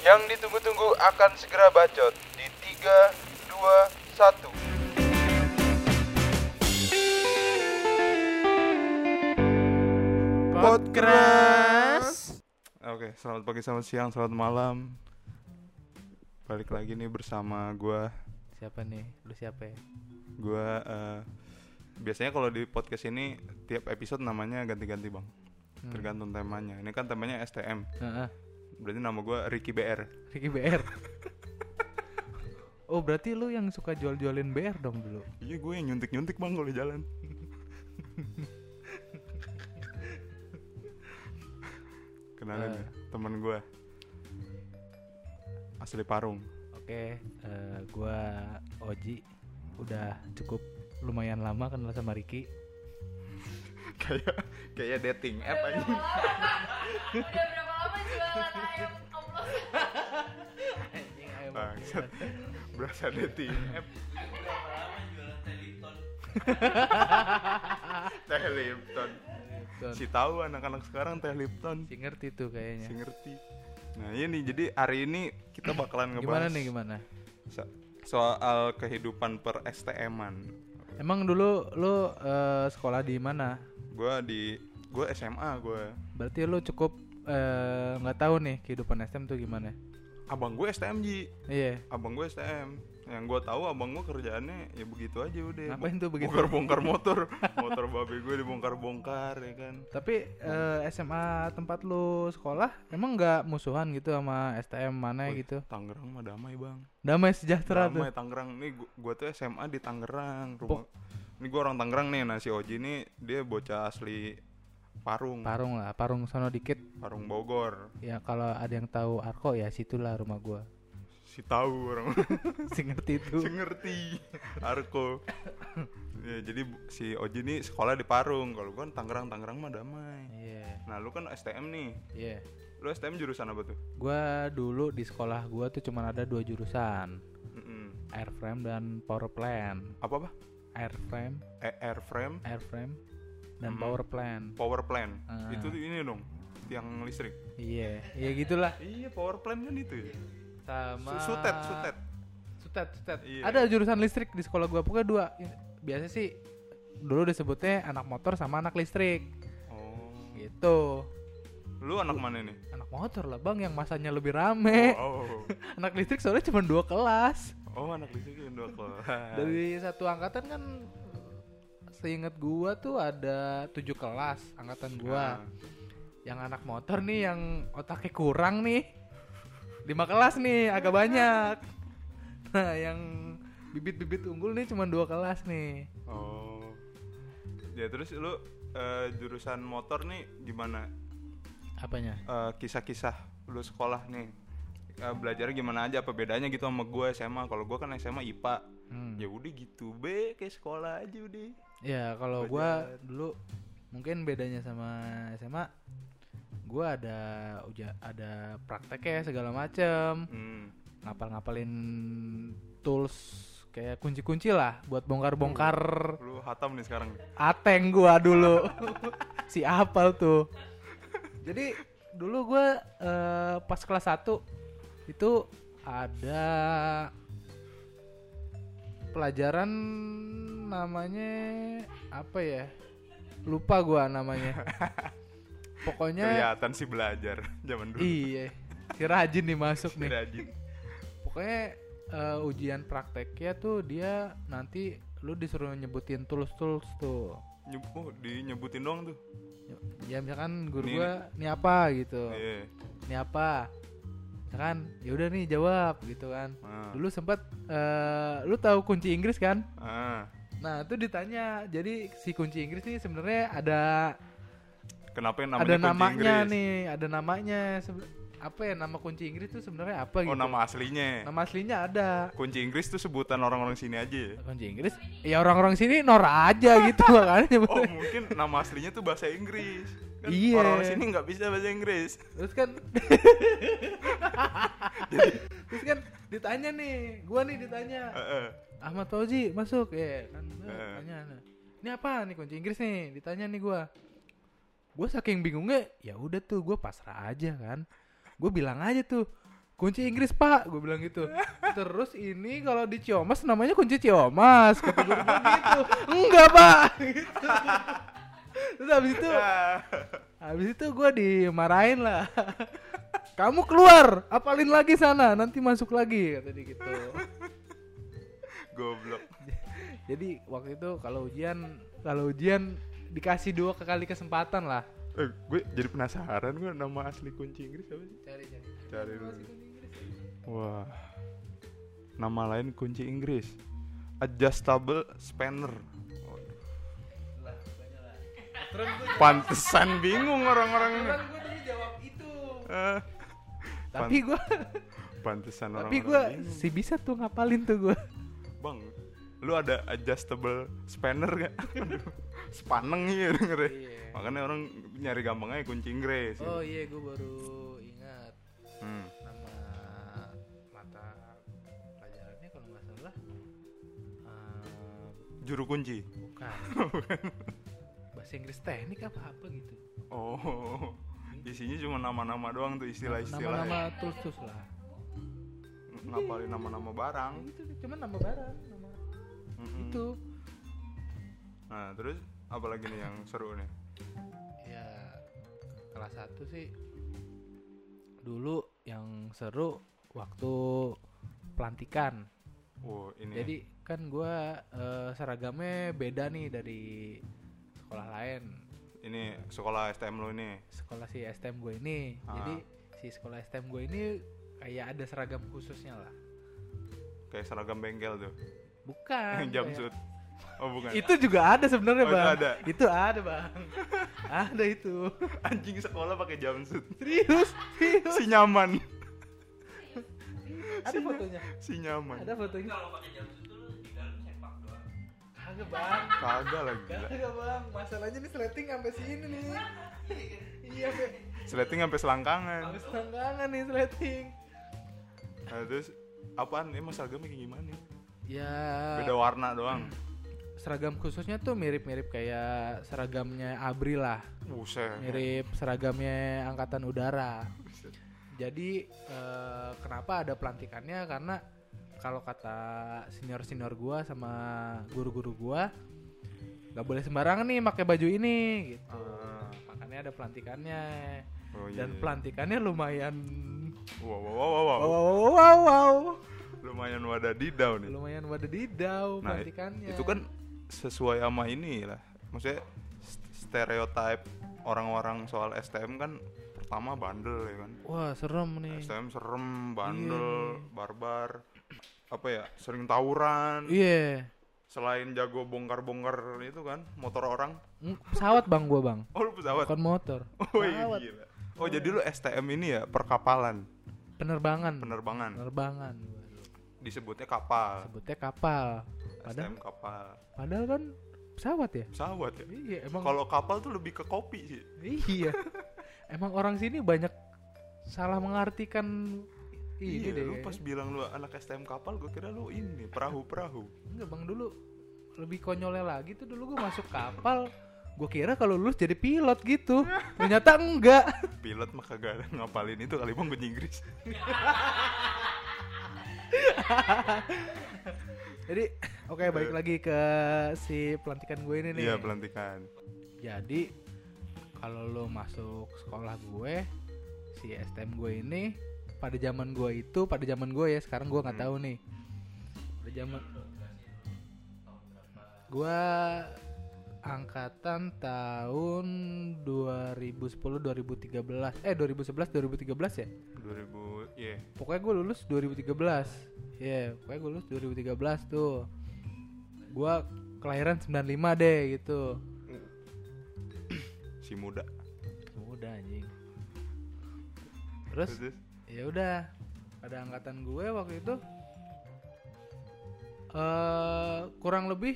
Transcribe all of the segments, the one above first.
Yang ditunggu-tunggu akan segera bacot di 3, 2, 1. Podcast. Oke, selamat pagi, selamat siang, selamat malam. Balik lagi nih bersama gua. Siapa nih? Lu siapa ya? Gua eh, biasanya kalau di podcast ini tiap episode namanya ganti-ganti, Bang. Hmm. Tergantung temanya. Ini kan temanya STM. Heeh. Berarti nama gua Ricky BR. Ricky BR. oh, berarti lu yang suka jual-jualin BR dong dulu. Iya, gue yang nyuntik-nyuntik, Bang, kalau di jalan. Kenalin Eh. ya, temen gue asli Parung. Oke, eh, gua Oji. Udah cukup lumayan lama kenal sama Ricky. Kayak kayak dating app aja. Udah berapa lama jualan ayam oplos? Anjing ayo Bangsat. Berasa dating app. Teh Lipton. Si tahu anak-anak sekarang Teh Lipton. Si ngerti tuh Si kayaknya. ngerti. Nah, ini jadi hari ini kita bakalan Gimana ngebahas nih gimana? so- soal kehidupan per STM-an. Emang dulu lu eh, sekolah di mana? Gue di gue SMA gue. Berarti lu cukup eh, nggak tahu nih kehidupan STM tuh gimana? Abang gue STM Ji. Iya. Abang gue STM. Yang gue tahu abang gue kerjaannya ya begitu aja udah. Ngapain tuh begitu? Bongkar-bongkar motor. motor babe gue dibongkar-bongkar ya kan. Tapi eh, SMA tempat lu sekolah emang nggak musuhan gitu sama STM mana Wih, gitu? Tangerang mah damai bang. Damai sejahtera Damai tuh. Tangerang. Nih gua tuh SMA di Tangerang. Rumah. Ini gua orang Tangerang nih. Nah si Oji nih dia bocah asli Parung. Parung lah, Parung sono dikit. Parung Bogor. Ya kalau ada yang tahu Arko ya situlah rumah gua. Si tahu orang. si ngerti itu. si ngerti. Arko. ya, jadi si Oji nih sekolah di Parung. Kalau gua kan Tangerang Tangerang mah damai. Iya. Nah lu kan STM nih. Iya. Lu STM jurusan apa tuh? Gua dulu di sekolah gua tuh cuma ada dua jurusan, airframe dan power plant. Apa apa? Airframe, E- airframe, airframe dan Hmm. power plant. power plant. Ah. Itu ini dong, tiang listrik. Iya, iya gitulah. Iya, power plant kan itu ya. Sama Su- Sutet, sutet. Sutet, sutet. Iya. Ada jurusan listrik di sekolah gua pokoknya dua. Biasa sih dulu disebutnya anak motor sama anak listrik. Oh. Gitu. Lu anak mana nih? Anak motor lah bang yang masanya lebih rame. Oh. Anak listrik soalnya cuma dua kelas. Oh, anak listrik yang dua kelas. Dari satu angkatan kan seingat gua tuh ada tujuh kelas angkatan gua. Nah, Yang anak motor nih yang otaknya kurang nih. Lima kelas nih agak banyak. Nah yang bibit-bibit unggul nih cuma dua kelas nih. Oh. Ya terus lu eh, jurusan motor nih gimana? Apanya? Eh, kisah-kisah lu sekolah nih. Eh, belajarnya gimana aja? Apa bedanya gitu sama gue SMA kalau gue kan SMA IPA Hmm. ya udah gitu be kayak sekolah aja udah. Ya kalau gua dulu mungkin bedanya sama SMA gua ada uja ada prakteknya segala macem. Hmm. ngapal-ngapalin tools kayak kunci-kunci lah buat bongkar-bongkar. Lu hatam nih sekarang. Ateng gua dulu. Si apal tuh. Jadi dulu gua eh, pas kelas 1 itu ada pelajaran namanya apa ya? Lupa gua namanya. Pokoknya kelihatan sih belajar zaman dulu. Iya si rajin nih masuk nih. rajin. Pokoknya eh, ujian prakteknya tuh dia nanti lu disuruh nyebutin tools tools tuh. Nyeb oh, di nyebutin dong tuh. Ya misalkan guru Ini- gua ini apa? gitu. Iya. Ini apa misalkan ya udah nih jawab gitu kan. Ah. dulu sempet eh, lu tahu kunci Inggris kan? Ah. nah itu ditanya. Jadi si kunci Inggris nih sebenarnya ada kenapa yang namanya ada kunci namanya Inggris? nih ada namanya. Apa ya nama kunci Inggris tuh sebenarnya apa oh gitu? nama aslinya. Nama aslinya ada. Kunci Inggris tuh sebutan orang-orang sini aja ya? Kunci Inggris? Ya orang-orang sini Nora aja gitu makanya oh mungkin nama aslinya tuh bahasa Inggris kan Iya. orang sini nggak bisa bahasa Inggris. Terus kan terus kan ditanya nih gua nih ditanya. Heeh. Ahmad Fauzi masuk. Ya kan gua Eh. tanya nah, ini apa? Nih kunci Inggris nih. Ditanya nih gua. Gua saking bingungnya ya udah tuh gua pasrah aja kan. Gue bilang aja tuh kunci Inggris pak. Gue bilang gitu. Terus ini kalau di Ciomas namanya kunci Ciomas kata gue gitu. Enggak pak. gitu. terus habis itu habis itu gue dimarahin lah kamu keluar apalin lagi sana nanti masuk lagi kata dia gitu Goblok. jadi waktu itu kalau ujian kalau ujian dikasih dua kali kesempatan lah Eh, gue jadi penasaran gue nama asli kunci Inggris apa sih? cari cari Cari dulu. Wah. Nama lain kunci Inggris. Adjustable spanner. Pantesan bingung orang-orang ini. kan gue dulu jawab itu Eh, tapi gue pantesan orang tapi gue si bisa tuh ngapalin tuh gue Bang, lu ada adjustable spanner gak? Aduh, Sepaneng ya denger ya. Iya. Makanya orang nyari gampangnya kunci Inggris. oh iya gue baru ingat Hmm. nama mata pelajarannya kalau nggak salah eh, Juru kunci. bukan bahasa Inggris teknik apa apa gitu Oh. Isinya cuma nama-nama doang tuh istilah-istilah. nama-nama tools lah Ngapalin nama-nama barang. Ya gitu cuma nama barang nama Mm-mm. itu Nah, terus apa lagi nih yang seru nih? ya kelas satu sih dulu yang seru waktu pelantikan Oh, ini. jadi kan gua eh, seragamnya beda nih dari sekolah lain ini sekolah STM lo ini. sekolah si STM gue ini Ah. jadi si sekolah STM gue ini kayak ada seragam khususnya lah Kayak seragam bengkel tuh. bukan jumpsuit. Oh, bukan. itu juga ada sebenarnya Oh, itu bang ada. itu ada bang ada itu Anjing sekolah pakai jumpsuit. serius serius Si nyaman. ada fotonya Si nyaman. ada fotonya Kalau pakai jam kagak bang Kagak lagi kagak bang masalahnya nih sleting sampai sini nih iya Sleting sampai selangkangan. sampai selangkangan nih sleting Nah, terus apaan? Emang seragamnya kayak gimana? ya Beda warna doang. seragam khususnya tuh mirip-mirip kayak seragamnya Abri lah Buset. mirip seragamnya angkatan udara Buset. jadi eh, kenapa ada pelantikannya karena kalau kata senior senior gua sama guru-guru gua nggak boleh sembarangan nih pakai baju ini gitu Ah. makanya ada pelantikannya Oh, iya, dan iya. pelantikannya lumayan Wow, wow, wow, wow, wow. wow wow wow. Lumayan wadadidau nih. lumayan wadadidau Nah, pelantikannya itu kan sesuai sama ini lah. Maksudnya st- stereotip orang-orang soal STM kan pertama bandel ya kan. wah serem nih STM serem, bandel, Iya. barbar. Apa ya? Sering tawuran. iya Selain jago bongkar-bongkar itu kan motor orang. Mm, pesawat bang gua bang Oh, lu pesawat. bukan motor Oh iya gila. Oh, jadi lu STM ini ya perkapalan, penerbangan penerbangan. penerbangan Disebutnya kapal. sebutnya kapal padahal STM kapal. padahal kan pesawat ya Pesawat ya. iya emang Kalau kapal tuh lebih ke kopi sih. iya emang orang sini banyak salah mengartikan ini iya, deh lu pas bilang lu anak STM kapal, gue kira lu ini perahu-perahu. enggak bang dulu lebih konyolnya lagi tuh dulu gue masuk kapal gue kira kalau lulus jadi pilot gitu ternyata enggak Pilot mah kagak ada ngapalin itu kali bang Inggris. jadi oke balik lagi ke si pelantikan gue ini nih Iya pelantikan. jadi kalau lo masuk sekolah gue si STM gue ini pada zaman gue itu pada zaman gue ya sekarang gue nggak Hmm. tahu nih. Pada zaman gue angkatan tahun 2010 2013 eh 2011 2013 ya? 2000, iya. pokoknya gue lulus 2013 ya pokoknya gue lulus 2013 tuh. Gue kelahiran 95 deh gitu Si muda. udah anjing terus Terus, ya udah pada angkatan gue waktu itu eh kurang lebih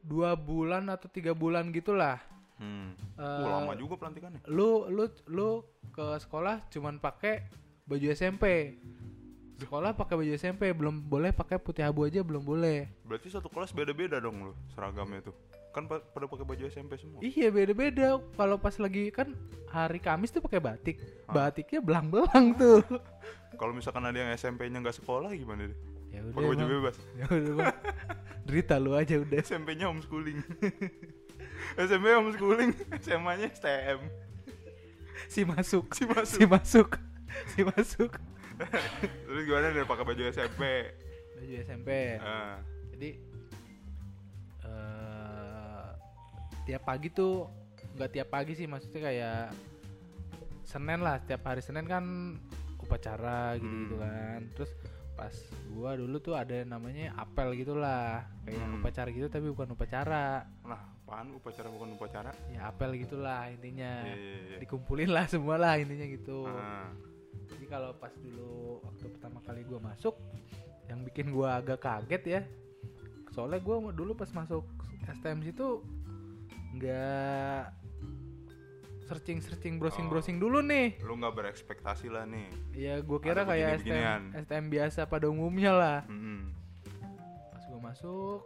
dua bulan atau tiga bulan gitulah hmm. Eh, Wah, lama juga pelantikannya. lu lu lu ke sekolah cuman pakai baju SMP sekolah pakai baju SMP belum boleh pakai putih abu aja belum boleh Berarti satu kelas beda-beda dong lu seragamnya tuh. Kan pa- pada pakai baju SMP semua. Iya beda-beda. Kalau pas lagi kan hari Kamis tuh pakai batik. Ah. Batiknya belang-belang tuh. Kalau misalkan ada yang SMP-nya nggak sekolah gimana deh? ya udah. Pakai baju Bang. bebas. Ya udah bang. Derita lu aja udah. SMP-nya homeschooling. SMP homeschooling, SMA-nya STM. Si masuk. Si masuk. Si masuk. Si masuk. Terus gimana deh pakai baju SMP? Baju SMP. Ah, Jadi tiap pagi tuh nggak tiap pagi sih maksudnya kayak Senin lah tiap hari Senin kan upacara gitu gitu Hmm. kan terus pas gua dulu tuh ada namanya apel gitulah kayak Hmm. upacara gitu tapi bukan upacara Nah, apaan upacara bukan upacara? ya apel gitulah intinya Iya, iya, iya. dikumpulin lah semua lah intinya gitu Ah, jadi kalau pas dulu waktu pertama kali gua masuk yang bikin gua agak kaget ya soalnya gua dulu pas masuk STM situ nggak searching searching browsing browsing dulu nih lu nggak berekspektasi lah nih. ya gua kira Ada kayak. STM STM biasa pada umumnya lah Mm-mm. pas gua masuk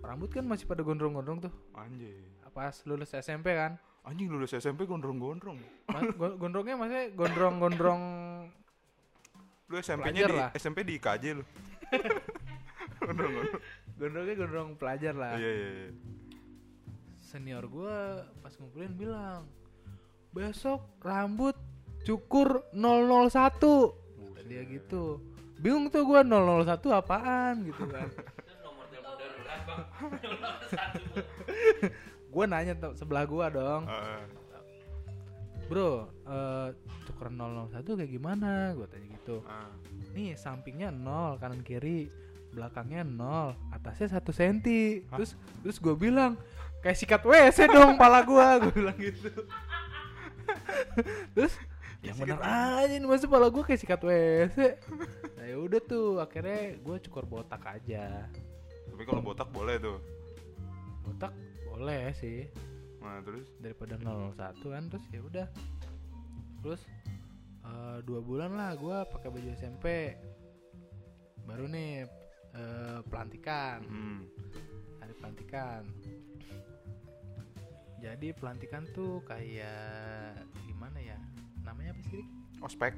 rambut kan masih pada gondrong-gondrong tuh Anjir. pas lulus SMP kan Anjing lulus SMP gondrong-gondrong. Ma- go- gondrongnya maksudnya gondrong-gondrong Lu SMP-nya di lah. SMP di IKJ lu. gondrong-gondrong. gondrongnya gondrong pelajar lah Iya, iya, iya. Senior gua pas ngumpulin bilang besok rambut cukur 001 Kata dia gitu. Bingung tuh gua 001 apaan gitu kan. Gua nanya sebelah gua dong. Bro eh cukur 001 kayak gimana? Gua tanya gitu. Ah. nih sampingnya 0 kanan kiri belakangnya 0 atasnya satu senti. Terus terus gue bilang kayak sikat WC dong pala gua. Gue bilang gitu. Terus yang bener aja nih masa pala gua kayak sikat WC nah ya udah tuh akhirnya gue cukur botak aja. Tapi kalau botak boleh tuh. botak boleh sih. Nah, terus? Daripada 001 kan terus ya udah. Terus eh, dua bulan lah gua pakai baju SMP baru nih eh, pelantikan. Hmm. hari pelantikan jadi pelantikan tuh kayak gimana ya namanya apa sih ospek.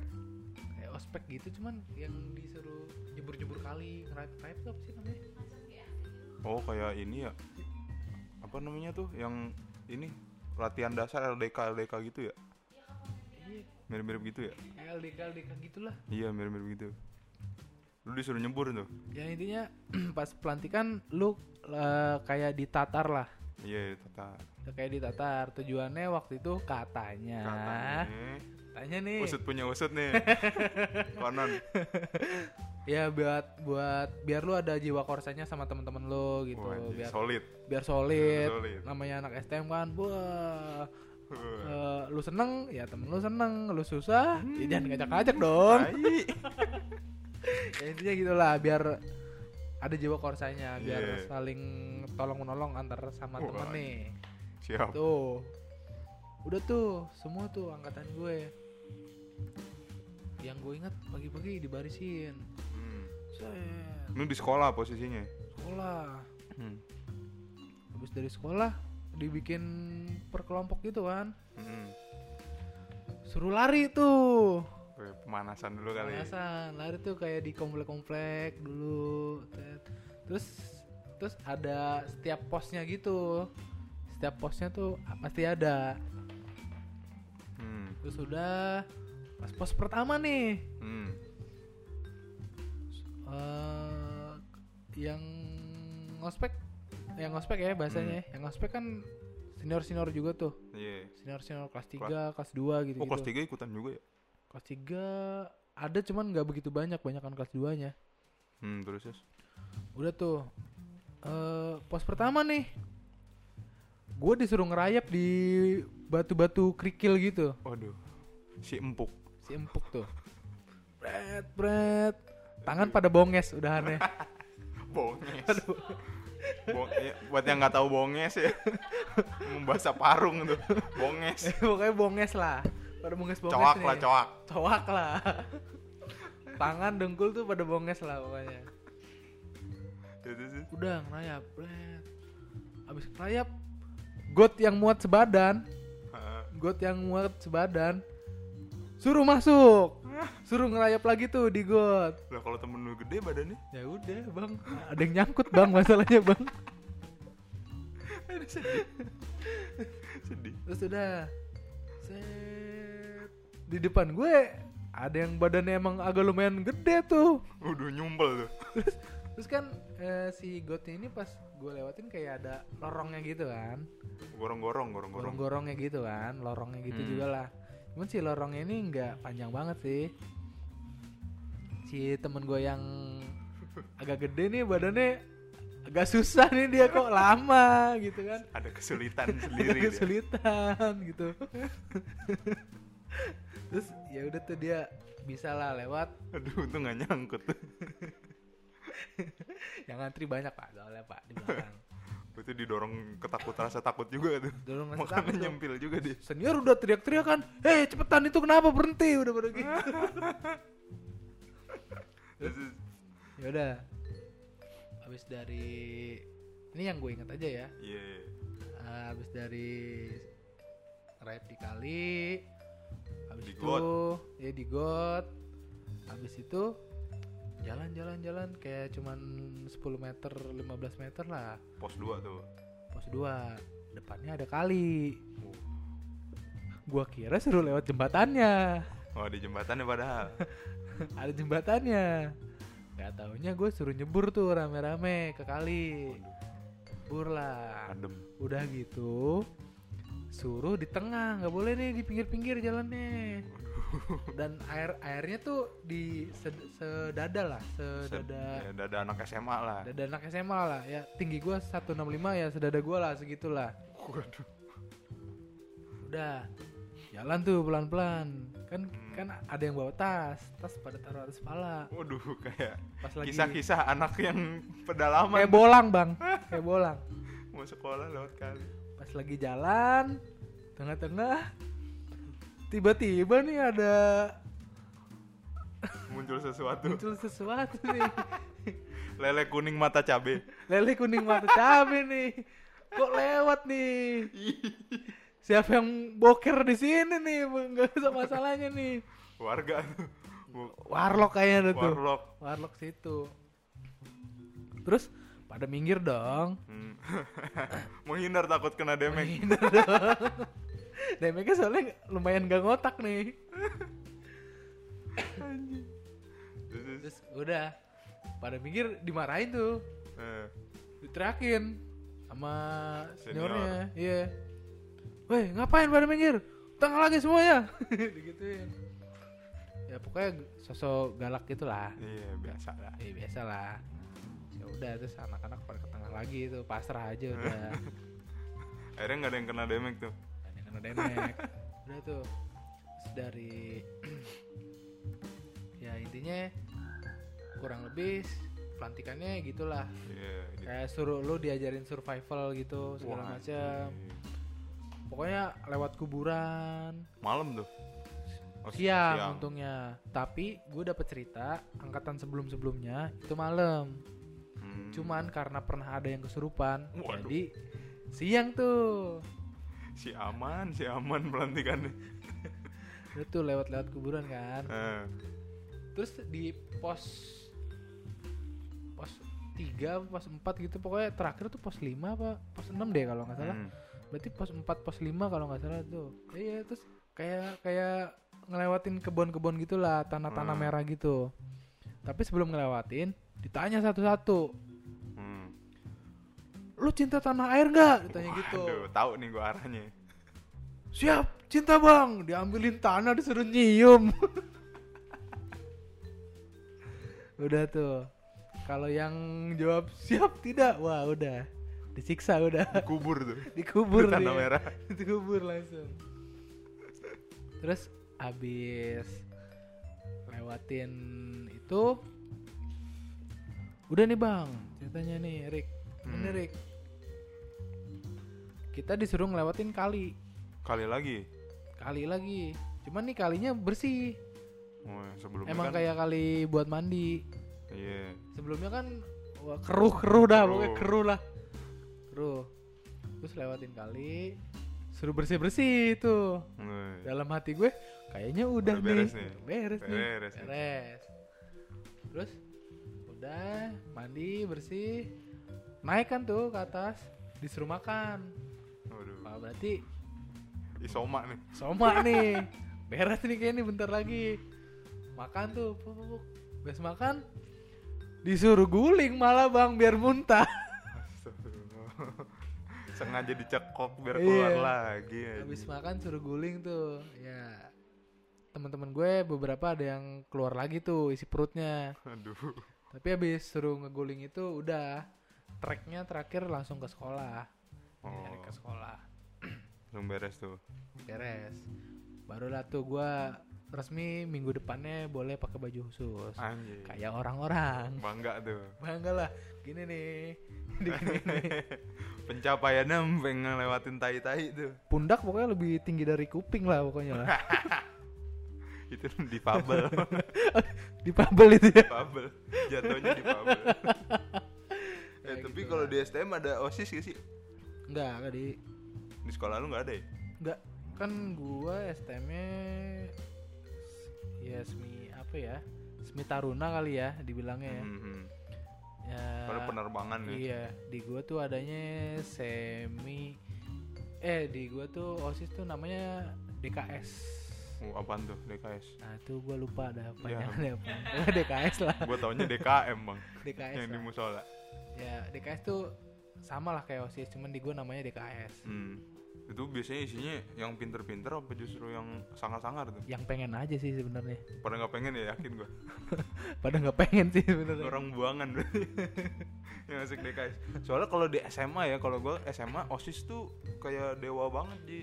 kayak ospek gitu cuman yang disuruh jebur-jebur kali ngerayap ngerayap tuh apa sih namanya Oh, kayak ini ya. Apa namanya tuh yang ini latihan dasar LDK LDK gitu ya? iya Mirip-mirip gitu ya? kayak LDK LDK gitulah Iya, mirip-mirip gitu. Lu disuruh nyebur tuh. ya intinya pas pelantikan lu eh, kayak ditatar lah Iya, tata. Kayak ditatar. Tujuannya waktu itu katanya. Katanya. Tanya nih. Usut punya usut nih. Konon. ya buat buat biar lu ada jiwa korsanya sama teman-teman lu gitu. Biar solid. biar solid. Solid. namanya anak STM kan wah eh, lu seneng ya temen lu seneng. Lu susah ya jangan ngajak-ngajak dong. Ya, intinya gitulah biar ada jiwa korsanya biar Iya. saling tolong menolong antar sama temen nih Siap. tuh udah tuh semua tuh angkatan gue yang gue ingat pagi-pagi dibarisin Hmm. set Lu di sekolah posisinya. sekolah Hmm. habis dari sekolah dibikin per kelompok gitu kan Hmm. suruh lari tuh pemanasan dulu kali. Pemanasan, lari tuh kayak di komplek-komplek dulu terus terus ada setiap posnya gitu setiap posnya tuh pasti ada Hmm. terus udah pas pos pertama nih Hmm. eh yang ngospek yang ngospek ya bahasanya ya. yang ngospek kan senior senior juga tuh Iya. senior senior kelas 3 kelas 2 gitu Oh, kelas 3 ikutan juga ya? kelas 3 ada cuman nggak begitu banyak banyak kan kelas 2 nya Hmm, terus udah tuh eh pos pertama nih gue disuruh ngerayap di batu-batu kerikil gitu Waduh. Si empuk. si empuk tuh bret bret tangan pada bonges udahannya Bonges. Bo- ya, buat yang nggak tahu bonges ya. Membahasa parung tuh. Bonges. pokoknya bonges lah pada bonges bonges Coak nih. lah, coak. Coak lah tangan dengkul tuh pada bonges lah pokoknya udah ngerayap bret abis ngelayap got yang muat sebadan. Got yang muat sebadan. Suruh masuk. Suruh ngelayap lagi tuh di got. Lah kalau temen lu gede badannya? Ya udah bang. Ada yang nyangkut bang masalahnya bang. Sedih. terus udah. Set. Di depan gue ada yang badannya emang agak lumayan gede tuh. Udah nyumpel tuh. terus kan eh, si gotnya ini pas gue lewatin kayak ada lorongnya gitu kan Gorong-gorong, gorong-gorong. gorong-gorongnya gitu kan lorongnya gitu Hmm. juga lah cuman si lorongnya ini nggak panjang banget sih si temen gue yang agak gede nih badannya agak susah nih dia kok lama gitu kan Ada kesulitan ada sendiri. dia. kesulitan gitu terus ya udah tuh dia bisa lah lewat Aduh, untung gak nyangkut. yang ngantri banyak pak soalnya pak di belakang Itu didorong ketakut rasa takut juga tuh. dorong rasa Makanya takut tuh. nyempil juga dia. senior udah teriak-teriak kan hei cepetan itu kenapa berhenti udah pada gitu ya udah habis dari ini yang gue ingat aja ya Iya. Ah, habis dari ride di kali habis Di itu got. ya di got habis itu jalan jalan jalan. Kayak cuman 10 meter 15 meter lah. Pos 2 tuh. pos 2 depannya ada kali. Oh. gua kira suruh lewat jembatannya. Oh, di jembatannya padahal. ada jembatannya. Nggak taunya gue suruh nyebur tuh rame-rame ke kali. Nyebur lah. Adem. udah gitu suruh di tengah. Nggak boleh nih di pinggir-pinggir jalannya dan air airnya tuh di sed- sedada lah sedada Ya, dada anak SMA lah. dada anak SMA lah ya tinggi gua 165 ya sedada gua lah segitulah Waduh. udah jalan tuh pelan-pelan kan Hmm. kan ada yang bawa tas tas pada taruh atas kepala Waduh, kayak pas lagi kisah-kisah anak yang pedalaman kayak bolang bang kayak bolang mau sekolah lewat kali. pas lagi jalan tengah-tengah tiba-tiba nih ada Muncul sesuatu. muncul sesuatu nih Lele kuning mata cabe. lele kuning mata cabe nih kok lewat nih siapa yang boker di sini nih nggak usah masalahnya nih Warga warlock kayaknya ada tuh Warlock. warlock situ terus pada minggir dong Hmm. Menghindar takut kena. Menghindar dong Demeknya soalnya lumayan gak ngotak nih. Terus, Terus udah Pada minggir dimarahin tuh. eh, Diteriakin Sama Senior. seniornya Iya. Weh ngapain pada minggir? Tengah lagi semuanya Digituin. Ya pokoknya sosok galak gitu lah iya biasa lah. Eh biasa lah. Ya udah terus anak-anak pada ke tengah lagi tuh pasrah aja udah. Akhirnya nggak ada yang kena demek tuh. Kena demek udah tuh terus dari ya intinya kurang lebih pelantikannya gitulah Iya. di- kayak suruh lu diajarin survival gitu segala Wah, macam iya. pokoknya lewat kuburan Malam tuh. Oh, siang, untungnya tapi gue dapet cerita angkatan sebelum sebelumnya itu malam Hmm. cuman karena pernah ada yang kesurupan Waduh. jadi siang tuh si aman, si aman pelantikannya. udah tuh lewat-lewat kuburan kan Eh, terus di pos pos 3 pos 4 gitu pokoknya terakhir tuh pos 5 apa pos 6 deh kalau nggak salah hmm. berarti pos 4 pos 5 kalau nggak salah tuh iya terus kayak kayak ngelewatin kebun-kebun gitulah tanah-tanah Hmm. merah gitu tapi sebelum ngelewatin ditanya satu-satu. Lu cinta tanah air nggak? Ditanya gitu. Aduh, tahu nih gua arahnya. siap cinta bang. Diambilin tanah disuruh nyium. Udah tuh. Kalau yang jawab siap tidak? Wah udah. Disiksa udah. Kubur tuh. dikubur Tanah dia. merah. dikubur langsung. Terus abis lewatin itu udah nih bang ceritanya nih Rick Hmm. Rick kita disuruh ngelewatin kali Kali lagi. kali lagi cuman nih kalinya bersih Oh, sebelumnya emang kan, kayak kali buat mandi Iya. sebelumnya kan wah, keruh keruh dah Keruh. pokoknya keruh lah keruh terus lewatin kali suruh bersih bersih tuh Wih. dalam hati gue kayaknya udah, Udah beres nih. nih. beres nih Beres nih. beres terus udah mandi bersih naik kan tuh ke atas disuruh makan Waduh. Wah, berarti Isoma nih. soma nih beres nih kayaknya bentar lagi makan tuh puk, beres makan disuruh guling malah bang biar muntah. Sengaja dicekok biar keluar Iya. lagi. habis makan suruh guling tuh ya teman-teman gue beberapa ada yang keluar lagi tuh isi perutnya Aduh. tapi habis suruh ngeguling itu udah tracknya terakhir langsung ke sekolah Oh, Nyari ke sekolah langsung beres tuh. beres barulah tuh gue resmi minggu depannya boleh pakai baju khusus Anjing. kayak orang-orang Bangga tuh. bangga lah gini nih Gini nih. Pencapaiannya pengen lewatin tai-tai tuh. pundak pokoknya lebih tinggi dari kuping lah pokoknya lah Itu di pabel. di pabel itu ya pabel. Jatuhnya di pabel. Eh, Ya, tapi gitu kalau di STM ada OSIS gak sih? enggak enggak di Di sekolah lu gak ada ya? enggak kan gua STM-nya ya semi apa ya semi taruna kali ya dibilangnya ya, Mhm. ya Pada penerbangan ya. iya di gua tuh adanya semi eh di gua tuh osis tuh namanya DKS Oh, apaan tuh DKS? nah itu gua lupa ada Ya. apa Pokoknya DKS lah Gua taunya DKM bang. DKS yang di musola. Ya DKS tuh sama lah kayak osis cuman di gua namanya DKS Hmm. Itu biasanya isinya yang pinter-pinter apa justru yang sangar-sangar tuh? yang pengen aja sih sebenarnya Pada nggak pengen ya yakin gua. pada nggak pengen sih sebenarnya Orang buangan berarti. yang masuk DKS. Soalnya kalau di SMA ya, kalau gua SMA OSIS tuh kayak dewa banget ji.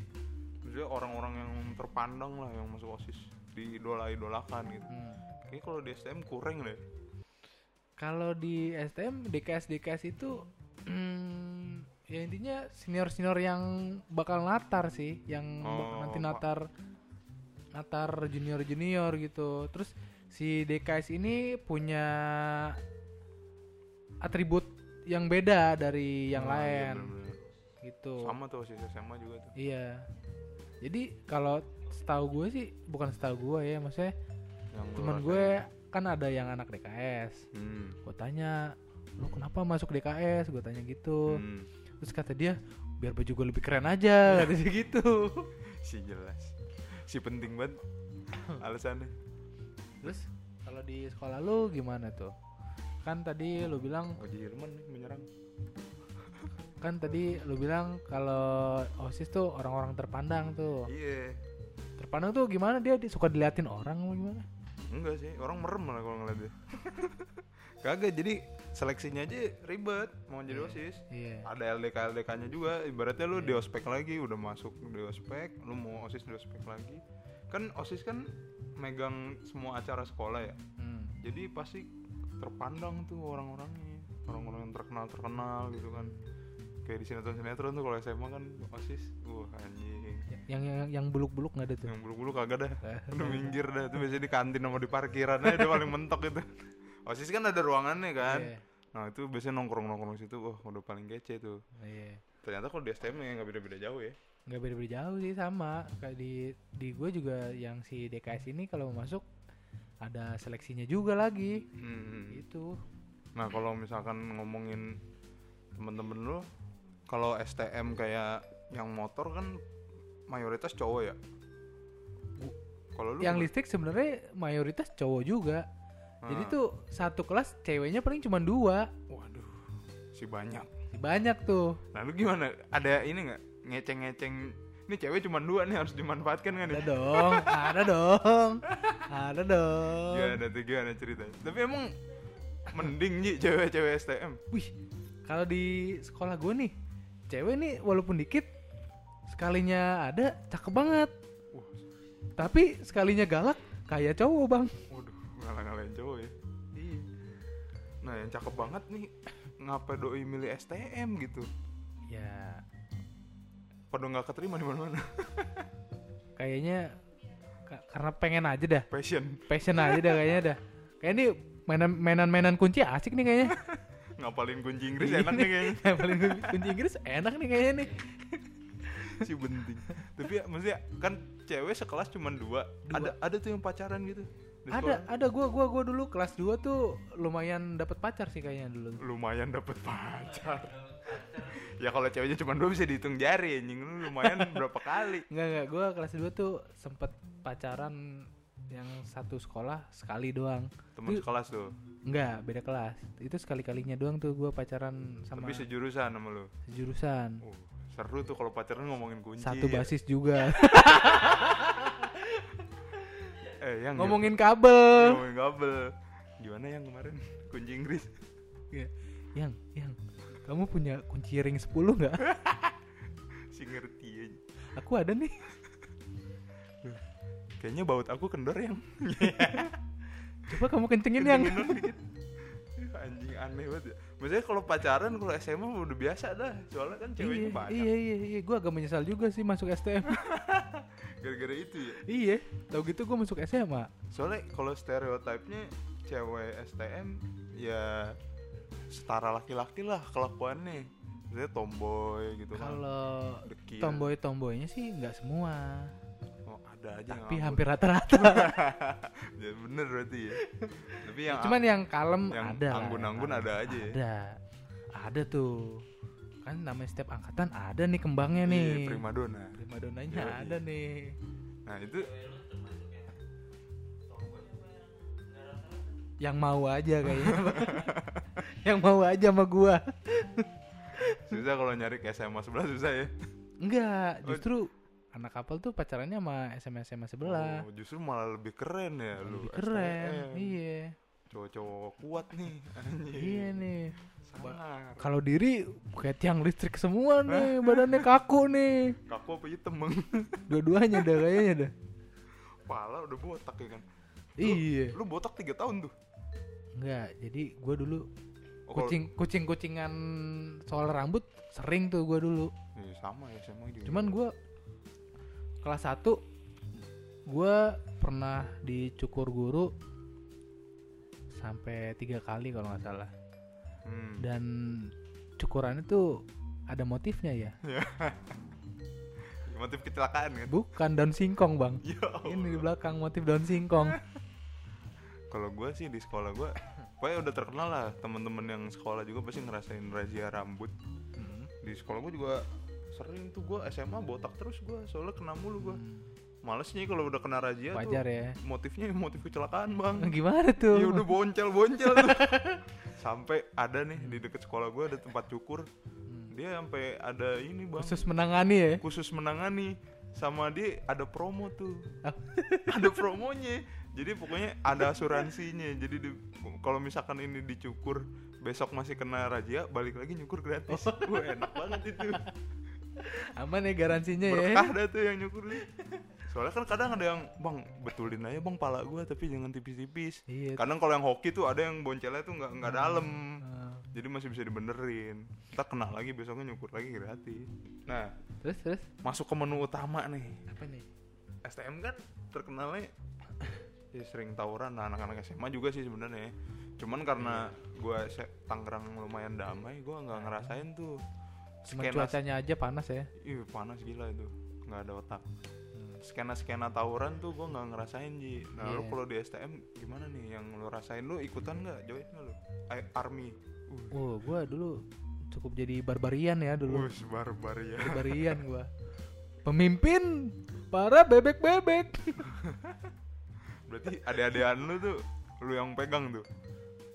Maksudnya orang-orang yang terpandang lah yang masuk OSIS diidola-idolakan gitu. Hmm. Kayaknya kalau di STM kurang deh. Kalau di STM DKS DKS itu hmm, ya intinya senior senior yang bakal natar sih, yang Oh, nanti natar natar junior junior gitu. Terus si DKS ini punya atribut yang beda dari yang Nah, iya, lain bener-bener. gitu. Sama tuh OSIS SMA juga tuh. Iya. Jadi kalau setahu gue sih bukan setahu gue ya, maksudnya Yang rasain. gue kan ada yang anak DKS. Hmm. gue tanya lu kenapa masuk DKS gue tanya gitu Hmm. terus kata dia biar baju gue lebih keren aja kata dia gitu Si jelas. Si penting banget alasannya. terus kalau di sekolah lu gimana tuh kan tadi lu bilang Oji Irman nih menyerang. kan tadi lu bilang kalau osis tuh orang-orang terpandang tuh Iya. terpandang tuh gimana dia, suka diliatin orang gimana Enggak sih, orang merem malah kalau ngeliat dia. Kagak, jadi seleksinya aja ribet mau jadi Iya. OSIS. iya Ada LDK LDK-nya juga, ibaratnya lu di ospek lagi, udah masuk di ospek, lu mau OSIS di ospek lagi. Kan OSIS kan megang semua acara sekolah ya. Hmm. Jadi pasti terpandang tuh orang-orangnya, orang-orang yang terkenal-terkenal gitu kan. Kayak di sinetron-sinetron tuh kalau SMA kan OSIS, wah anjing. yang yang yang buluk-buluk nggak ada tuh Yang bulu-bulu kagak dah. Eh, Udah minggir dah, itu biasanya di kantin sama di parkiran aja dia paling mentok itu. OSIS kan ada ruangannya kan. Iya, Nah itu biasanya nongkrong-nongkrong situ, wah udah paling kece tuh. iya. Ternyata kalau di STM ya nggak beda-beda jauh ya. nggak beda-beda jauh sih sama kayak di di gue juga yang si DKS ini kalau mau masuk ada seleksinya juga lagi Hmm. itu Nah kalau misalkan ngomongin temen-temen lu, kalau STM kayak yang motor kan mayoritas cowok ya. Kalau yang gimana? listrik sebenarnya mayoritas cowok juga jadi Ah. tuh satu kelas ceweknya paling cuma dua waduh, si banyak. banyak tuh Nah lu gimana? Ada ini nggak ngeceng-ngeceng? Ini cewek cuma dua nih harus dimanfaatkan kan ada ya? dong ada dong ada dong Gimana tuh gimana ceritanya? Tapi emang mending Ji cewek-cewek STM. wih kalau di sekolah gue nih cewek nih walaupun dikit sekalinya ada cakep banget. Wah, tapi sekalinya galak kayak cowok bang. Waduh, ngalah-ngalahin cowok ya. iya. Nah yang cakep banget nih, ngapa doi milih STM gitu? ya. Pada nggak keterima di mana-mana. kayaknya ka- karena pengen aja dah. Passion, passion aja dah kayaknya dah. Kayak ini mainan mainan mainan kunci asik nih kayaknya ngapalin kunci Inggris enak nih kayaknya. Ngapalin kun- kunci Inggris enak nih kayaknya nih. si penting tapi ya maksudnya kan cewek sekelas cuma dua. Dua. ada ada tuh yang pacaran gitu Ada, ada. Gua gua gua dulu kelas 2 tuh lumayan dapat pacar sih kayaknya dulu. lumayan dapet pacar. Ya kalau ceweknya cuma dua bisa dihitung jari anjing. Lu lumayan berapa kali? Enggak enggak, gua kelas 2 tuh sempet pacaran yang satu sekolah sekali doang. teman Itu- sekelas tuh Enggak, beda kelas. Itu sekali-kalinya doang tuh gua pacaran sama tapi sejurusan sama lu jurusan. Oh, seru tuh kalau pacaran ngomongin kunci Satu ya. basis juga. eh yang Ngomongin kabel. ngomongin kabel gimana yang kemarin kunci Inggris Iya. Yang, yang kamu punya kunci ring 10 nggak? si ngerti aja Aku ada nih. Kayaknya baut aku kendor yang Coba kamu kencengin yang. Anjing aneh banget ya. Maksudnya kalau pacaran kalau SMA udah biasa dah soalnya kan ceweknya iya, banyak iya, iya, iya. Gue agak menyesal juga sih masuk STM. gara-gara itu ya iya, tau gitu gue masuk SMA. soalnya kalau stereotipnya cewek STM ya setara laki-laki lah kelakuannya Maksudnya tomboy gitu kan Kalau tomboy-tomboynya sih nggak semua, ada aja yang tapi ngambek. hampir rata-rata. ya bener berarti ya tapi yang Cuman yang kalem yang ada. anggun-anggun yang ada aja ya. Ada, ada tuh. Kan namanya setiap angkatan ada nih kembangnya Iya, nih. primadona Primadonanya Yoi. ada nih. nah itu Yang mau aja kayaknya. yang mau aja sama gua. susah kalau nyari ke SMA sebelah susah ya Enggak, Oh. Anak kapal tuh pacarannya sama SMA SMA sebelah. oh, justru malah lebih keren ya lu Lebih keren. STM. Iya. cowok-cowok kuat nih anjing Iya nih. Kalau diri kayak tiang listrik semua nih, badannya kaku nih. kaku apa hitam bang Dua-duanya dah kayaknya dah. pala udah botak ya kan Iya. lu botak tiga tahun tuh Enggak, jadi gua dulu Oh, kucing kucing kucingan soal rambut sering tuh gua dulu. Iya, sama ya SMA juga Cuman gua kelas 1 gua pernah dicukur guru sampai tiga kali kalau nggak salah. hmm. Dan cukurannya tuh ada motifnya ya. motif kecelakaan kan Bukan daun singkong, Bang. ya Ini di belakang motif daun singkong. kalau gue sih di sekolah gue pokoknya udah terkenal lah teman-teman yang sekolah juga pasti ngerasain razia rambut Hmm. di sekolah gue juga sering tuh gue SMA botak terus gue soalnya kena mulu gue males nih kalau udah kena razia Wajar tuh ya. motifnya motif kecelakaan bang. Gimana tuh? ya udah boncel boncel tuh. Sampai ada nih di deket sekolah gue ada tempat cukur. Dia sampai ada ini bang. Khusus menangani ya. khusus menangani. Sama dia ada promo tuh. Ada promonya. Jadi pokoknya ada asuransinya. Jadi di- kalau misalkan ini dicukur besok masih kena razia balik lagi nyukur gratis. Wah enak banget itu Aman ya garansinya ya. berkah dah tuh yang nyukur nih. Soalnya kan kadang ada yang bang betulin aja bang pala gua tapi jangan tipis-tipis. Iya. kadang kalau yang hoki tuh ada yang boncelnya tuh nggak nggak dalam. Ah. jadi masih bisa dibenerin. Kita kena lagi besoknya nyukur lagi gratis nah Terus terus? masuk ke menu utama nih. Apa nih? STM kan terkenalnya ya sering tawuran nah anak-anak SMA juga sih sebenarnya. Cuman karena gua se- Tangerang lumayan damai gua nggak ngerasain tuh Cuma skena cuacanya aja panas ya. ih panas gila itu. Nggak ada otak. Skena skena tawuran tuh gua nggak ngerasain ji. Nah lu Iya. kalau di STM gimana nih yang lu rasain? Lu ikutan nggak? Join nggak lu? I- army. Uh, Oh, gua dulu cukup jadi barbarian ya dulu. Wus, barbar ya Barbarian gua. Pemimpin para bebek-bebek. berarti adik-adikan lu tuh lu yang pegang tuh?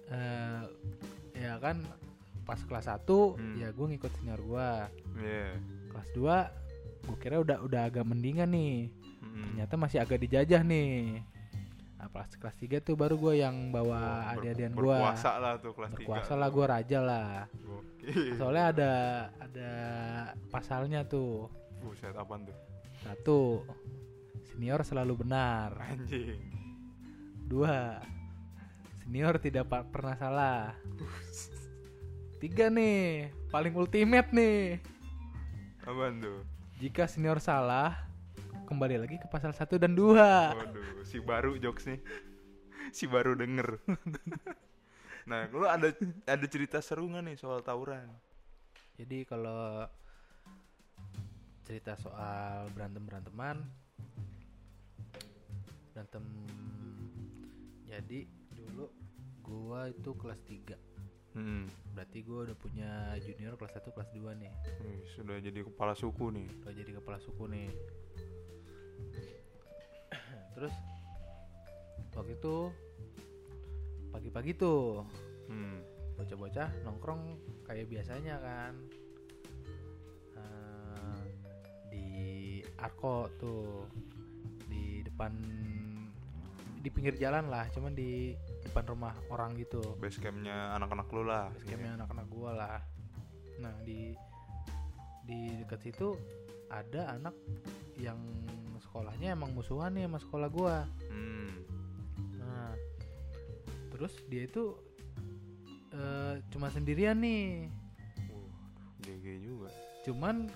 Eh, ya kan pas kelas 1 Hmm. ya gue ngikut senior gua. iya Kelas 2 gue kira udah udah agak mendingan nih. Mm-mm. Ternyata masih agak dijajah nih. Nah, pas kelas 3 tuh baru gue yang bawa Oh, ber- adik-adian gua. berkuasa lah tuh kelas Berkuasa 3 lah gue raja lah. Gokil. Soalnya ada ada pasalnya tuh. Buset apaan tuh? Satu, senior selalu benar. Anjing. Dua, senior tidak pernah salah. Tiga nih, paling ultimate nih. Apaan tuh? Jika senior salah, kembali lagi ke pasal 1 dan 2. Waduh, si baru jokes nih. Si baru denger. nah lu ada ada cerita seru nggak nih soal tawuran Jadi kalau cerita soal berantem beranteman, berantem. Jadi dulu gua itu kelas 3 hmm. Berarti gua udah punya junior kelas 1 kelas 2 nih. Wih, sudah jadi kepala suku nih Udah jadi kepala suku nih. Terus waktu itu pagi-pagi tuh hmm. bocah-bocah nongkrong kayak biasanya kan Eh, di Arko tuh di depan di pinggir jalan lah cuman di depan rumah orang gitu base campnya anak-anak lu lah basecampnya anak-anak gua lah nah di di dekat situ ada anak yang sekolahnya emang musuhan nih sama sekolah gua hmm. Nah, terus dia itu eh, cuma sendirian nih. GG juga Cuman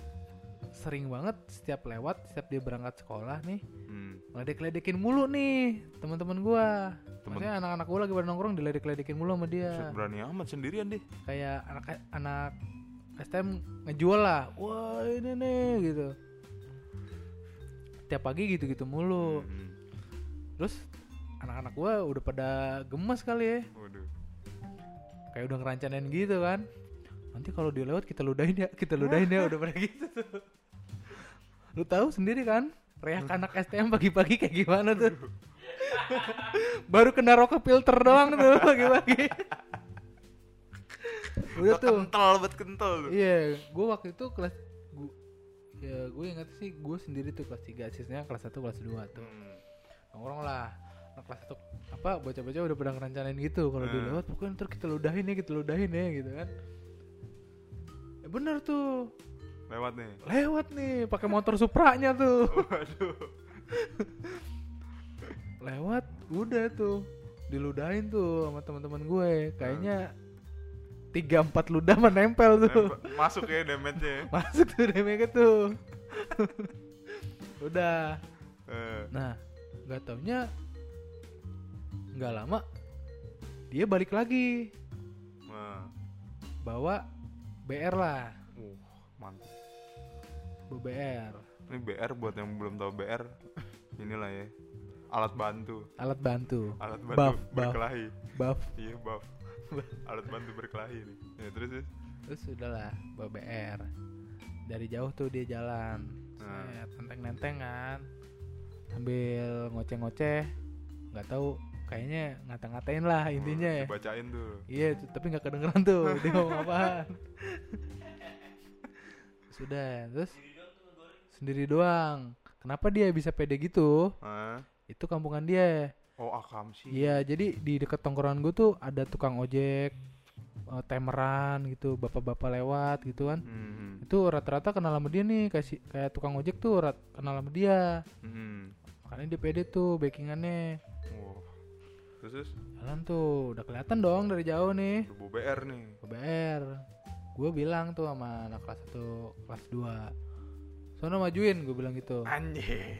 sering banget setiap lewat, setiap dia berangkat sekolah nih, hmm. Ngeledek-ledekin mulu nih teman-teman gua. Temen- Maksudnya anak-anak gua lagi pada nongkrong diledek-ledekin mulu sama dia. berani amat sendirian deh Kayak anak anak STM ngejual lah. Wah, ini nih gitu. Tiap pagi gitu-gitu mulu. Hmm. Terus anak-anak gua udah pada gemes kali ya. waduh kayak udah ngerancanin gitu kan nanti kalau dia lewat kita ludahin ya kita ludahin ya udah pada gitu tuh lu tahu sendiri kan reak anak STM pagi-pagi kayak gimana tuh? Baru kena rokok filter doang tuh pagi-pagi. Udah tuh. kental buat kental iya gue waktu itu kelas gua, ya gue ingat sih gue sendiri tuh kelas 3 sisanya kelas 1 kelas 2 tuh. Hmm. nongkrong lah. Anak kelas satu apa bocah-bocah udah pada ngerencanain gitu kalau Hmm. lewat pokoknya ntar kita ludahin ya kita ludahin ya gitu kan. Ya bener tuh lewat nih. Lewat nih pakai motor Supranya tuh. Waduh. Lewat udah tuh. Diludahin tuh sama teman-teman gue. Kayaknya tiga empat ludah menempel tuh. Nempel- masuk ya damage-nya masuk tuh remake tuh. Udah. Eh, nah nggak taunya nggak lama dia balik lagi. Nah. bawa BR lah. Uh mantap BR ini BR buat yang belum tahu BR inilah ya alat bantu. Alat bantu. Alat bantu Buff, berkelahi. Buff. Iya buff. Alat bantu berkelahi nih. Ya, terus terus? Terus udahlah bawa BR dari jauh tuh dia jalan. Nah. Nenteng-nenteng kan. Sambil ngoceh-ngoceh. Nggak tahu kayaknya ngata-ngatain lah intinya ya. Dibacain tuh. Iya tapi nggak kedengeran tuh. Dia ngomong apaan? Sudah terus sendiri doang kenapa dia bisa pede gitu Hah? itu kampungan dia oh akam sih Iya, jadi di dekat tongkrongan gue tuh ada tukang ojek, eh, temeran gitu, bapak-bapak lewat gitu kan. hmm. Itu rata-rata kenal sama dia nih, kayak si- kayak tukang ojek tuh rat, kenal sama dia. Hmm. Makanya dia pede tuh backingannya. Wah. terus Jalan tuh, udah kelihatan dong dari jauh nih. udah bawa BR nih BR. Gue bilang tuh sama anak kelas 1, kelas 2. Sono majuin, gue bilang gitu. anjing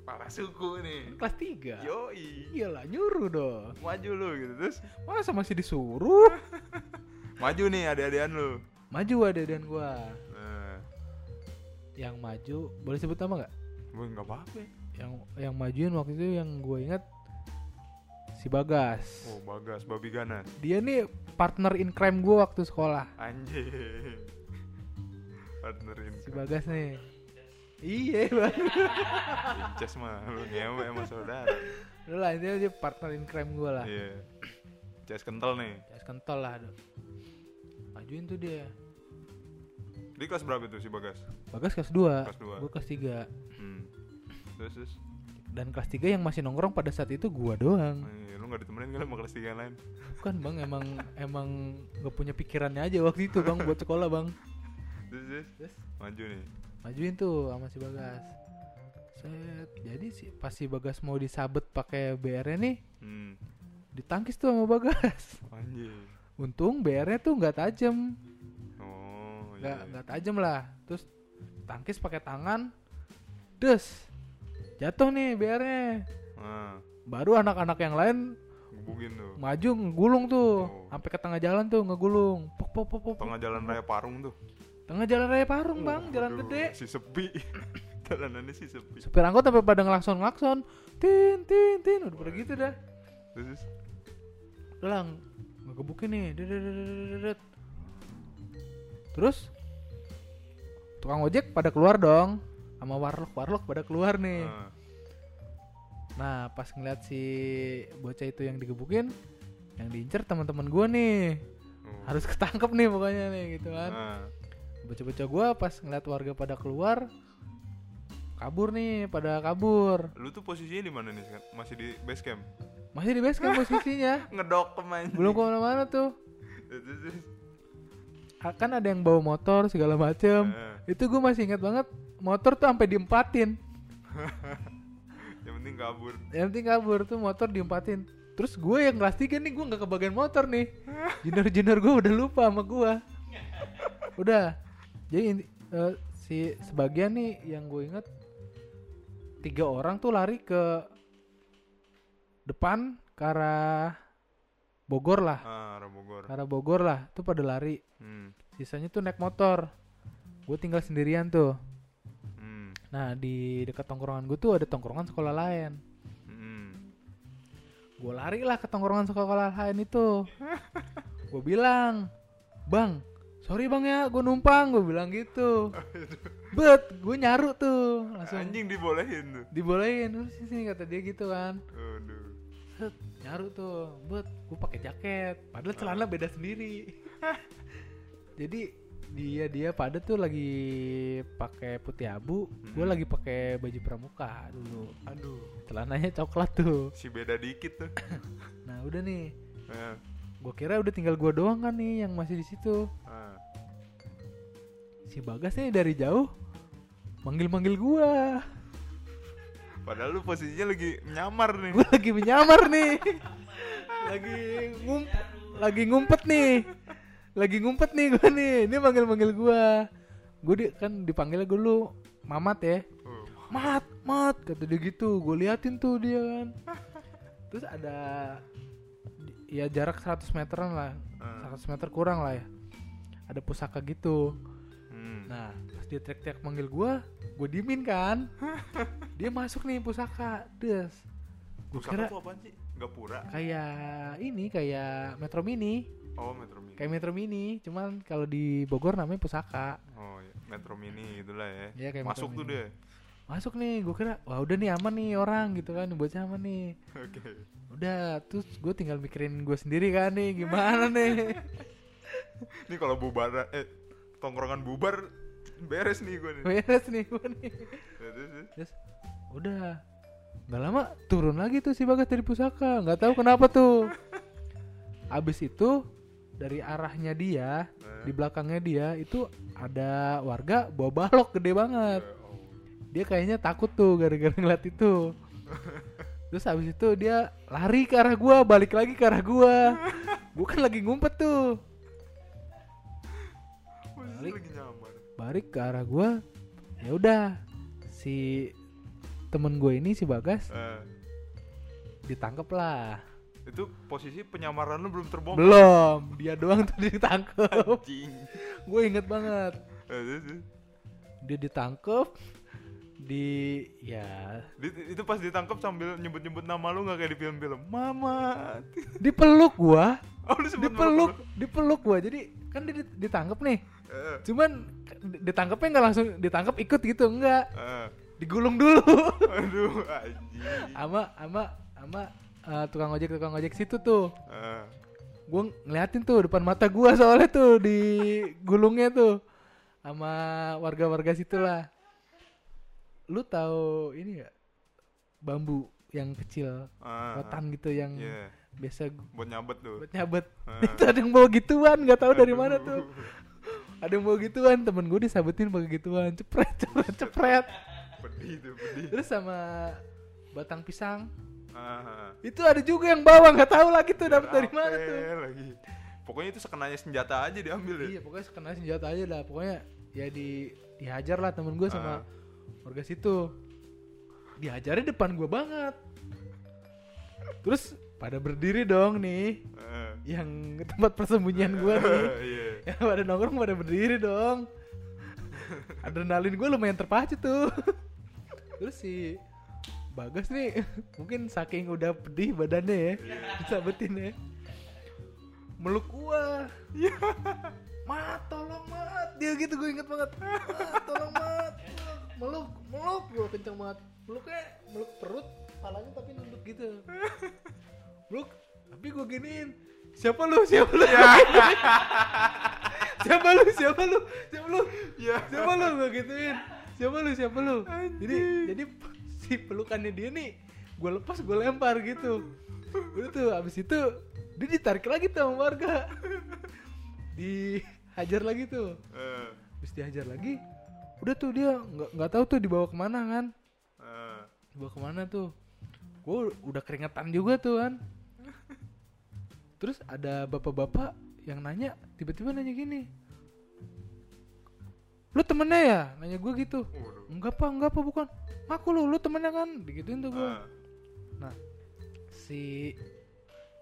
kepala suku nih Kelas 3. yoi Iyalah nyuruh dong. maju lu gitu terus Masa masih disuruh? maju nih adik-adikan lu Maju ada dan gua. nah Yang maju, boleh sebut nama nggak? gue nggak apa-apa yang yang majuin waktu itu yang gue ingat si Bagas oh bagas babi ganas dia nih partner in crime gue waktu sekolah anjing partnerin si Bagas nih iya bang. Inces mah lu ngewe sama saudara. Udah lah intinya dia partner in crime gue lah. Iya. Inces kental nih. Jas kental lah aduh. majuin tuh dia. Di kelas berapa tuh si bagas? Bagas kelas 2 Kelas dua. gue kelas 3 hmm. terus terus? Dan kelas 3 yang masih nongkrong pada saat itu gue doang. Eh, lu gak ditemenin kali sama kelas tiga yang lain? Bukan bang emang emang gak punya pikirannya aja waktu itu bang buat sekolah bang. Terus terus? Terus? maju nih majuin tuh sama si Bagas. Set jadi si pas si Bagas mau disabet pakai BR nih hmm. ditangkis tuh sama Bagas. Anjing untung BR nya tuh nggak tajam. Oh nggak iya. nggak tajam lah. Terus tangkis pakai tangan des jatuh nih BR nya. Ah, baru anak-anak yang lain tuh. maju ngegulung tuh. Oh. sampai ke tengah jalan tuh ngegulung. Pok pok pok pok Tengah jalan raya Parung tuh. Tengah jalan raya Parung bang jalan Aduh, gede. Si sepi. Jalanannya sih sepi. supir angkot sampai pada ngelakson ngelakson. Tin tin tin. Udah pada gitu dah. Terus udah lah ngegebukin det. terus tukang ojek pada keluar dong. Sama warlock warlock pada keluar nih. Ah, nah pas ngeliat si bocah itu yang digebukin yang diincer teman-teman gua nih. Oh. harus ketangkep nih pokoknya nih gitu kan. Ah, bocah-bocah gua pas ngeliat warga pada keluar kabur nih pada kabur. Lu tuh posisinya di mana nih sekarang? Masih di base camp? masih di base camp posisinya. Ngedok kemain. belum ke mana-mana tuh. Kan ada yang bawa motor segala macem. Itu gue masih ingat banget motor tuh sampai diempatin yang penting kabur. yang penting kabur tuh motor diempatin terus gue yang kelas 3 nih gue nggak kebagian motor nih. Junior junior gue udah lupa sama gue udah jadi eh, si sebagian nih yang gue inget tiga orang tuh lari ke depan ke arah Bogor lah Ah, arah Bogor. ke arah Bogor lah tuh pada lari Hmm. sisanya tuh naik motor gue tinggal sendirian tuh Hmm. nah di dekat tongkrongan gue tuh ada tongkrongan sekolah lain Hmm. gue lari lah ke tongkrongan sekolah lain itu gue bilang bang sorry bang ya gue numpang. Gue bilang gitu. Bet gue nyaru tuh. Langsung Anjing dibolehin tuh. dibolehin. Sih sini kata dia gitu kan. Aduh. Set, nyaru tuh. Bet gue pakai jaket. Padahal celana beda sendiri. Jadi dia dia pada tuh lagi pakai putih abu. Gue Hmm. lagi pakai baju pramuka dulu. Aduh. Celananya coklat tuh. Si beda dikit tuh. nah udah nih. Ah, gue kira udah tinggal gue doang kan nih yang masih di situ. Ah. si bagas nih dari jauh manggil manggil gue Padahal lu posisinya lagi menyamar nih. gue lagi menyamar nih. Lagi ngump lagi ngumpet nih. Lagi ngumpet nih gue nih. Ini manggil manggil gue gue di, kan dipanggilnya gue dulu mamat ya. Oh. mat mat kata dia gitu. Gue liatin tuh dia kan. Terus ada ya jarak 100 meteran lah Ah. 100 meter kurang lah ya ada pusaka gitu Hmm. Nah, pas dia teriak-teriak manggil gua, gua diemin kan. dia masuk nih pusaka, des. Pusaka kira tuh apaan sih? Gapura. kayak ini kayak Metro Mini, Oh, Metro Mini. kayak Metro Mini, cuman kalau di Bogor namanya pusaka. Oh, iya. Metro Mini itulah ya. Iya, kayak Masuk Metro tuh Mini. dia. Masuk nih, gua kira wah udah nih aman nih orang gitu kan, bocah aman nih. Oke. Udah, terus gue tinggal mikirin gue sendiri kan nih, gimana nih. Ini kalau bubar eh tongkrongan bubar beres nih gue nih. Beres nih gue nih. Ya, terus, udah nggak lama turun lagi tuh si Bagas dari pusaka nggak tahu kenapa tuh abis itu dari arahnya dia Nah. di belakangnya dia itu ada warga bawa balok gede banget oh. Dia kayaknya takut tuh gara-gara ngeliat itu. Terus abis itu dia lari ke arah gua balik lagi ke arah gua. Gua kan lagi ngumpet tuh. Balik. balik ke arah gua ya udah si temen gue ini si Bagas Eh, ditangkep lah. Itu posisi penyamaran lu belum terbongkar. belum dia doang tuh ditangkep. Gue inget banget. Eh, dia ditangkep di ya. Di- itu pas ditangkap sambil nyebut-nyebut nama lu nggak kayak di film-film. Mama. dipeluk gua. Oh, lu sebut nama dipeluk lu? dipeluk gua. Jadi kan dia dit- ditangkep nih. Eh, cuman ditangkepnya nggak langsung ditangkep ikut gitu enggak eh. digulung dulu. Aduh, anjing. ama ama ama eh, tukang ojek tukang ojek situ tuh. Eh, gue ngeliatin tuh depan mata gua soalnya tuh di gulungnya tuh. Sama warga-warga situ lah lu tahu ini gak bambu yang kecil ah, rotan gitu yang Iya, biasa buat nyabet tuh. buat nyabet Ah. itu ada yang bawa gituan nggak tahu dari mana tuh ada yang bawa gituan temen gue disabetin pakai gituan cepret cepret cepret Pedih tuh, pedih. terus sama batang pisang Ah, itu ada juga yang bawa nggak tahu lagi tuh dapat dari mana tuh lagi. Pokoknya itu sekenanya senjata aja diambil ya. Iya pokoknya kena senjata aja lah pokoknya ya di dihajar lah temen gue sama Ah. Warga situ dihajarnya depan gue banget. Terus pada berdiri dong nih. Eh. yang tempat persembunyian gua nih. Iya. yang pada nongkrong pada berdiri dong. Adrenalin gue lumayan terpacu tuh. Terus si bagas nih mungkin saking udah pedih badannya ya disabetin ya. Meluk gua. Mat tolong mat dia gitu gue inget banget. Mat tolong mat meluk meluk gue kenceng banget. Meluknya meluk perut palanya tapi nunduk gitu. Meluk tapi gue giniin. Siapa lu? Siapa lu? Siapa lu? Siapa lu? Siapa lu? Ya. siapa lu? Gue gituin. Siapa lu? Siapa lu? Jadi jadi si pelukannya dia nih gue lepas gue lempar gitu. Udah tuh abis itu dia ditarik lagi tuh sama warga. Dihajar lagi tuh. Eh. abis dihajar lagi udah tuh dia nggak nggak tahu tuh dibawa ke mana kan? Eh. dibawa ke mana tuh? Gue udah keringetan juga tuh kan? Terus ada bapak-bapak yang nanya tiba-tiba nanya gini. Lu temennya ya? Nanya gue gitu. Waduh. enggak pak. Enggak pak. Bukan. Aku lu. Lu temennya kan? Digituin tuh gue Eh. nah si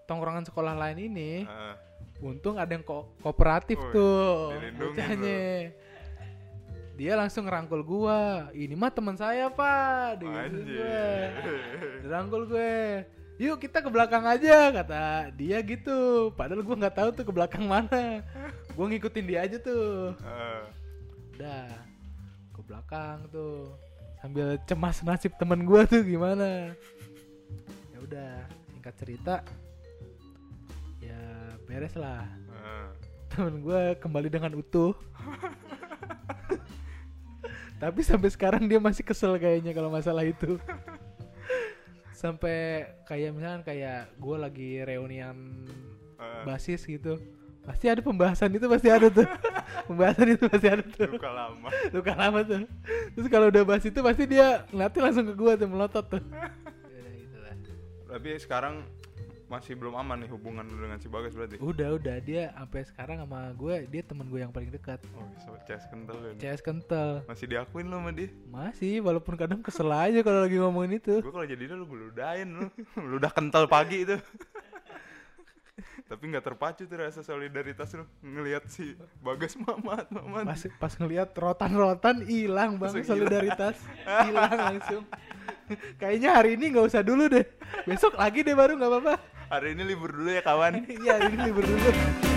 tongkrongan sekolah lain ini Eh. untung ada yang ko- kooperatif tuh. bocahnya dia langsung ngerangkul gua. Ini mah teman saya pak. Gue dirangkul gue yuk kita ke belakang aja kata dia gitu. Padahal gua nggak tahu tuh ke belakang mana. Gua ngikutin dia aja tuh. Udah ke belakang tuh. Sambil cemas nasib temen gua tuh gimana. Ya udah singkat cerita. Ya beres lah. Eh. temen gua kembali dengan utuh tapi sampai sekarang dia masih kesel kayaknya kalau masalah itu sampai kayak misalkan kayak gue lagi reunian Eh. basis gitu pasti ada pembahasan itu pasti ada tuh pembahasan itu pasti ada tuh Luka lama. luka lama tuh terus kalau udah bahas itu pasti dia ngeliatnya langsung ke gua tuh melotot tuh. Tapi sekarang masih belum aman nih hubungan lu dengan si Bagas berarti. udah udah dia sampai sekarang sama gue dia temen gue yang paling dekat Oh, so CS kental nih. CS kental Masih diakuin lu sama dia. masih walaupun kadang kesel aja kalau lagi ngomongin itu Gue kalau jadi dia lu ludahin lu. lu udah kental pagi itu. Tapi nggak terpacu tuh rasa solidaritas lu ngelihat si Bagas mamat mamat. pas pas ngelihat rotan-rotan hilang bang Langsung hilang. solidaritas hilang langsung kayaknya hari ini nggak usah dulu deh besok lagi deh baru nggak apa-apa Hari ini libur dulu ya kawan. iya hari ini libur dulu